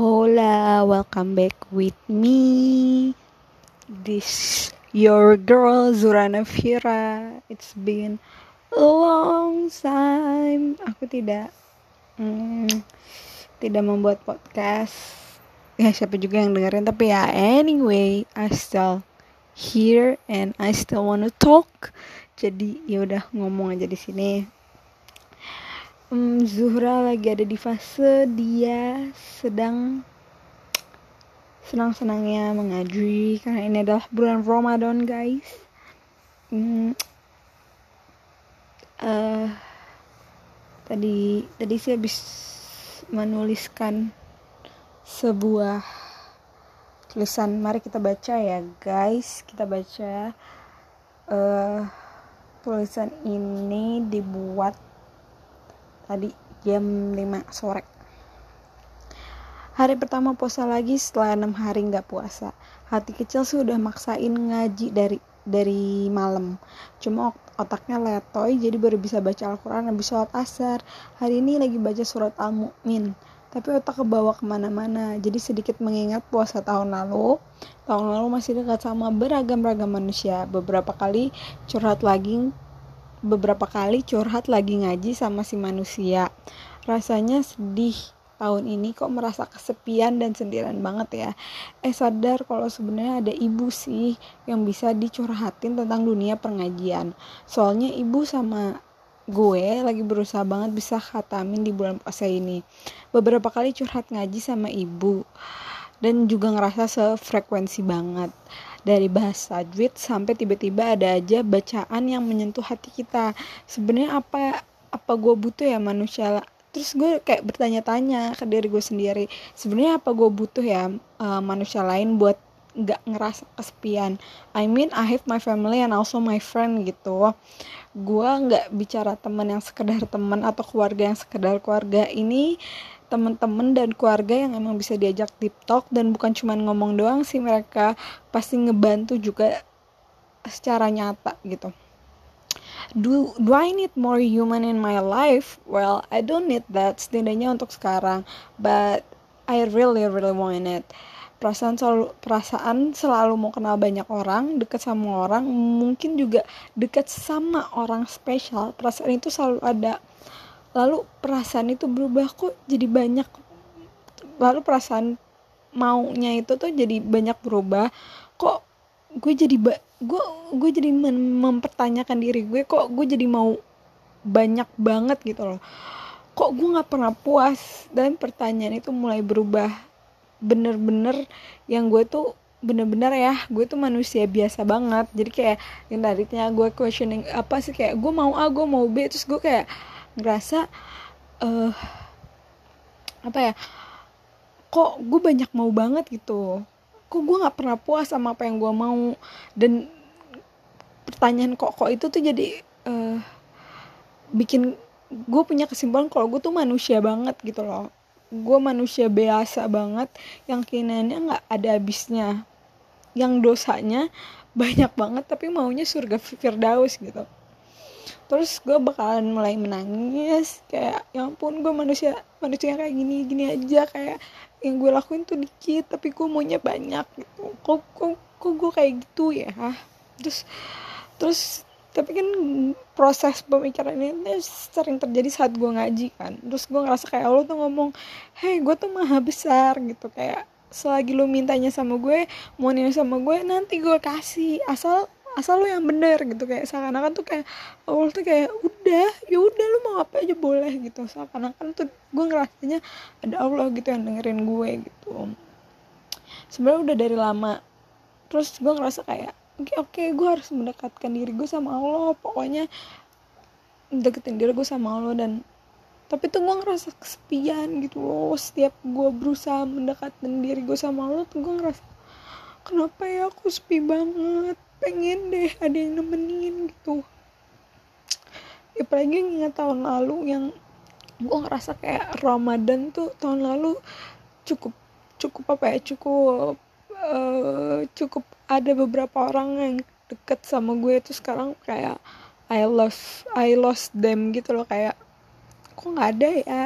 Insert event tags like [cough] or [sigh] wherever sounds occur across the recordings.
Hola, welcome back with me. This your girl Zurana Vira. It's been a long time. Aku tidak hmm, tidak membuat podcast. Ya siapa juga yang dengerin tapi ya anyway, I still here and I still wanna talk. Jadi ya udah ngomong aja di sini um, Zuhra lagi ada di fase dia sedang senang-senangnya mengaji karena ini adalah bulan Ramadan guys. Um, uh, tadi tadi sih habis menuliskan sebuah tulisan. Mari kita baca ya guys. Kita baca uh, tulisan ini dibuat tadi jam 5 sore. Hari pertama puasa lagi setelah enam hari nggak puasa. Hati kecil sudah maksain ngaji dari dari malam. Cuma otaknya letoy jadi baru bisa baca Al-Quran habis sholat asar. Hari ini lagi baca surat Al-Mu'min tapi otak kebawa ke mana-mana. Jadi sedikit mengingat puasa tahun lalu. Tahun lalu masih dekat sama beragam-ragam manusia. Beberapa kali curhat lagi beberapa kali curhat lagi ngaji sama si manusia. Rasanya sedih tahun ini kok merasa kesepian dan sendirian banget ya. Eh sadar kalau sebenarnya ada ibu sih yang bisa dicurhatin tentang dunia pengajian. Soalnya ibu sama gue lagi berusaha banget bisa khatamin di bulan puasa ini. Beberapa kali curhat ngaji sama ibu dan juga ngerasa sefrekuensi banget dari bahasa tajwid sampai tiba-tiba ada aja bacaan yang menyentuh hati kita. Sebenarnya apa apa gue butuh ya manusia? Terus gue kayak bertanya-tanya ke diri gue sendiri sebenarnya apa gue butuh ya uh, manusia lain buat nggak ngerasa kesepian? I mean I have my family and also my friend gitu. Gue nggak bicara teman yang sekedar teman atau keluarga yang sekedar keluarga. Ini teman-teman dan keluarga yang emang bisa diajak deep talk dan bukan cuma ngomong doang sih mereka pasti ngebantu juga secara nyata gitu. Do do I need more human in my life? Well I don't need that setidaknya untuk sekarang but I really really want it. Perasaan selalu perasaan selalu mau kenal banyak orang deket sama orang mungkin juga deket sama orang spesial. Perasaan itu selalu ada lalu perasaan itu berubah kok jadi banyak. Lalu perasaan maunya itu tuh jadi banyak berubah. Kok gue jadi ba gue gue jadi mempertanyakan diri gue kok gue jadi mau banyak banget gitu loh. Kok gue nggak pernah puas? Dan pertanyaan itu mulai berubah. Bener-bener yang gue tuh bener-bener ya gue tuh manusia biasa banget. Jadi kayak yang tadinya gue questioning apa sih kayak gue mau A gue mau B terus gue kayak ngerasa uh, apa ya kok gue banyak mau banget gitu. Kok gue nggak pernah puas sama apa yang gue mau. Dan pertanyaan kok kok itu tuh jadi uh, bikin gue punya kesimpulan kalau gue tuh manusia banget gitu loh. Gue manusia biasa banget yang keinginannya nggak ada habisnya. Yang dosanya banyak banget tapi maunya surga firdaus gitu terus gue bakalan mulai menangis kayak ya ampun gue manusia manusia kayak gini gini aja kayak yang gue lakuin tuh dikit tapi gue maunya banyak gitu. Kok kok kok gue kayak gitu ya? Terus terus tapi kan proses pemikiran ini sering terjadi saat gue ngaji kan. Terus gue ngerasa kayak Allah tuh ngomong hei gue tuh maha besar gitu. Kayak selagi lu mintanya sama gue mau sama gue nanti gue kasih. Asal asal lu yang bener gitu kayak seakan-akan tuh kayak awal tuh kayak udah ya udah lu mau apa aja boleh gitu. Seakan-akan tuh gue ngerasanya ada Allah gitu yang dengerin gue gitu. Sebenarnya udah dari lama. Terus gue ngerasa kayak oke okay, oke okay, gue harus mendekatkan diri gue sama Allah. Pokoknya deketin diri gue sama Allah. Dan tapi tuh gue ngerasa kesepian gitu loh. Setiap gue berusaha mendekatkan diri gue sama Allah tuh gue ngerasa kenapa ya aku sepi banget pengen deh ada yang nemenin gitu. Ya, apalagi ingat tahun lalu yang gue ngerasa kayak Ramadan tuh tahun lalu cukup cukup apa ya cukup uh, cukup ada beberapa orang yang deket sama gue itu sekarang kayak I lost I lost them gitu loh kayak kok nggak ada ya?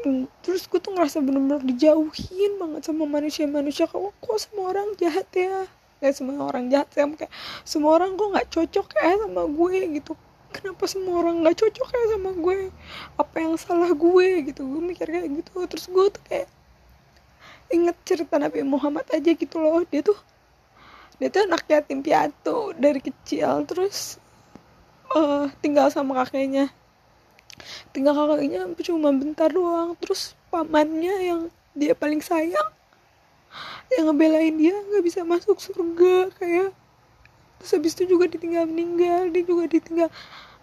Hmm, terus gue tuh ngerasa bener-bener dijauhin banget sama manusia-manusia kok kok semua orang jahat ya kayak semua orang jahat ya kayak semua orang kok nggak cocok ya sama gue gitu. Kenapa semua orang nggak cocok ya sama gue? Apa yang salah gue? Gitu. Gue mikir kayak gitu. Terus gue tuh kayak inget cerita Nabi Muhammad aja gitu loh. Dia tuh dia tuh anak yatim piatu dari kecil. Terus uh, tinggal sama kakeknya. Tinggal kakaknya cuma bentar doang. Terus pamannya yang dia paling sayang yang ngebelain dia nggak bisa masuk surga kayak terus habis itu juga ditinggal meninggal dia juga ditinggal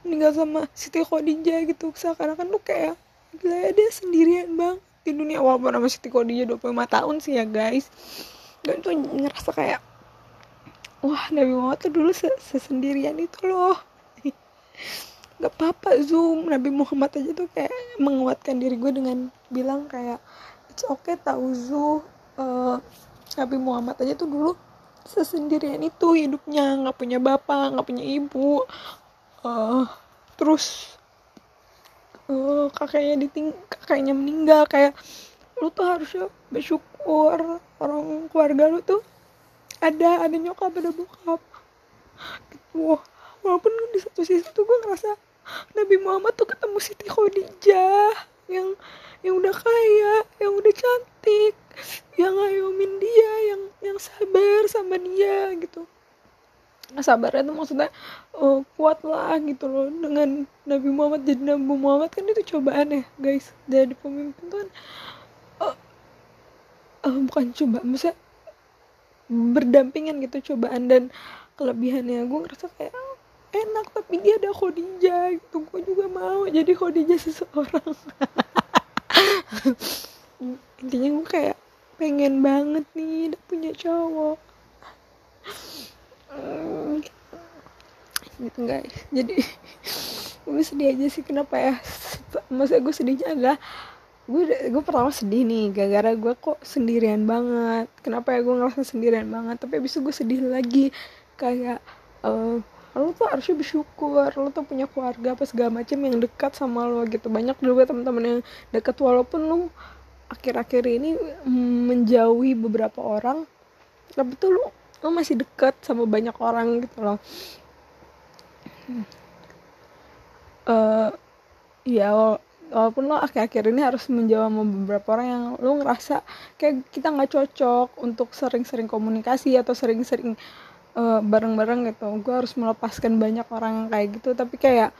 meninggal sama Siti Khadijah gitu. Seakan-akan lu kayak gila ya dia sendirian bang. Di dunia walaupun sama Siti Khadijah 25 tahun sih ya guys. Dan tuh ngerasa kayak wah Nabi Muhammad tuh dulu sesendirian itu loh. [laughs] Gak apa-apa zoom. Nabi Muhammad aja tuh kayak menguatkan diri gue dengan bilang kayak it's okay tau zu uh, Nabi Muhammad aja tuh dulu sesendirian itu hidupnya nggak punya bapak nggak punya ibu. Uh, terus uh, kakaknya diting kakaknya meninggal kayak lu tuh harusnya bersyukur orang keluarga lu tuh ada ada nyokap ada bokap gitu. Walaupun di satu sisi tuh gue ngerasa Nabi Muhammad tuh ketemu Siti Khadijah yang yang udah kaya, yang udah cantik, yang ngayomin dia, yang yang sabar sama dia gitu. Nah, sabarnya tuh maksudnya uh, kuat lah gitu loh. Dengan Nabi Muhammad jadi Nabi Muhammad kan itu cobaan ya guys. Jadi pemimpin tuh kan uh, bukan coba maksudnya berdampingan gitu cobaan dan kelebihannya. Gue ngerasa kayak enak tapi dia ada Khadijah. Gitu gue juga mau jadi Khadijah seseorang. [laughs] Intinya gue kayak pengen banget nih udah punya cowok. Gitu guys jadi [laughs] gue sedih aja sih kenapa ya? Masa gue sedihnya adalah gue gue pertama sedih nih gara-gara gue kok sendirian banget. Kenapa ya gue ngerasa sendirian banget? Tapi abis itu gue sedih lagi. Kayak uh, lo tuh harusnya bersyukur lo tuh punya keluarga apa segala macam yang dekat sama lo gitu. Banyak juga teman-teman yang dekat walaupun lo akhir-akhir ini menjauhi beberapa orang tapi tuh lo lo masih dekat sama banyak orang gitu loh. Uh, ya walaupun lo akhir-akhir ini harus menjawab sama beberapa orang yang lo ngerasa kayak kita nggak cocok untuk sering-sering komunikasi atau sering-sering uh, bareng-bareng gitu. Gue harus melepaskan banyak orang kayak gitu tapi kayak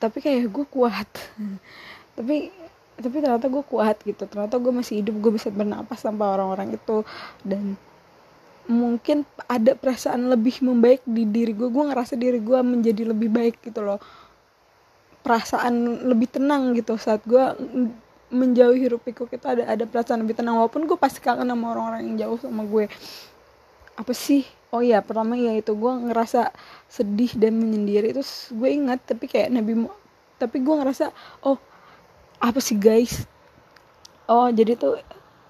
tapi kayak gue kuat. [laughs] Tapi tapi ternyata gue kuat gitu. Ternyata gue masih hidup gue bisa bernapas tanpa orang-orang itu. Dan mungkin ada perasaan lebih membaik di diri gue gue ngerasa diri gue menjadi lebih baik gitu loh. Perasaan lebih tenang gitu saat gue menjauhi hirup pikuk itu. Ada ada perasaan lebih tenang walaupun gue pasti kangen sama orang-orang yang jauh sama gue apa sih? Oh ya pertama ya itu gue ngerasa sedih dan menyendiri. Itu gue ingat tapi kayak nabi tapi gue ngerasa oh apa sih guys? Oh jadi tuh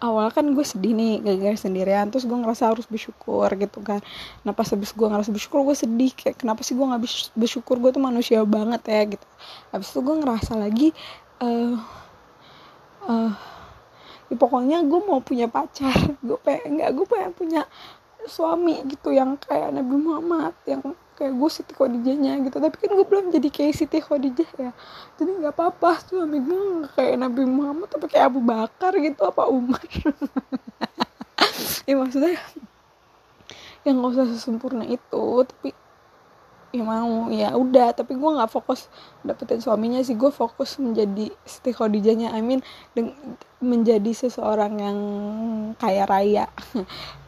awal kan gue sedih nih gara-gara sendirian. Terus gue ngerasa harus bersyukur gitu kan. Nah pas habis gue ngerasa bersyukur gue sedih. Kayak kenapa sih gue nggak bersyukur? Gue tuh manusia banget ya gitu. Habis itu gue ngerasa lagi uh, uh, ya pokoknya gue mau punya pacar. [laughs] Gue pengen nggak gue pengen punya suami gitu yang kayak Nabi Muhammad yang kayak gue Siti Khadijahnya gitu. Tapi kan gue belum jadi kayak Siti Khadijah ya. Jadi nggak apa-apa suami gue kayak Nabi Muhammad tapi kayak Abu Bakar gitu apa Umar. [laughs] Ya maksudnya yang nggak usah sesempurna itu tapi ya mau ya udah. Tapi gue nggak fokus dapetin suaminya sih gue fokus menjadi Siti Khadijahnya I mean menjadi seseorang yang kaya raya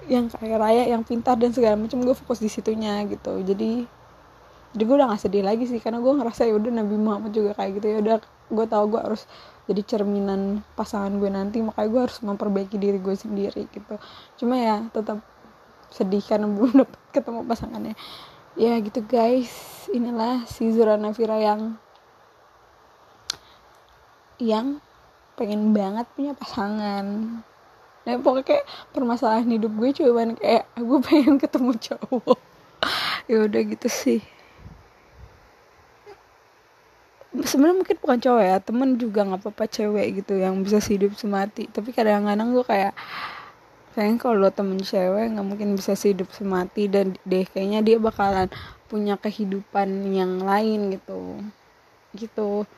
yang kaya raya yang pintar dan segala macam gue fokus di situnya gitu. Jadi jadi gue udah gak sedih lagi sih karena gue ngerasa ya udah Nabi Muhammad juga kayak gitu. Ya udah gue tau gue harus jadi cerminan pasangan gue nanti makanya gue harus memperbaiki diri gue sendiri gitu. Cuma ya tetap sedih karena [laughs] belum dapet ketemu pasangannya. Ya gitu guys. Inilah si Zura Nafira yang yang pengen banget punya pasangan nah pokoknya kayak permasalahan hidup gue cuman kayak gue pengen ketemu cowok. [laughs] Ya udah gitu sih. Sebenarnya mungkin bukan cowok ya temen juga nggak apa-apa cewek gitu yang bisa hidup semati. Tapi kadang-kadang gue kayak kayaknya kalau temen cewek nggak mungkin bisa hidup semati. Dan deh kayaknya dia bakalan punya kehidupan yang lain gitu. Gitu.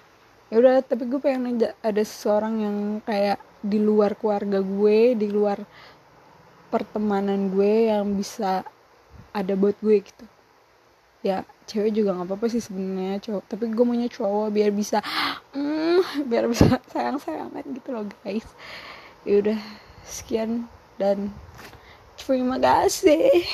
Ya udah tapi gue pengen ada seseorang yang kayak di luar keluarga gue di luar pertemanan gue yang bisa ada buat gue gitu. Ya cewek juga nggak apa-apa sih sebenarnya cowok. Tapi gue maunya cowok biar bisa mm, biar bisa [laughs] sayang sayangan gitu loh guys. Ya udah sekian dan terima kasih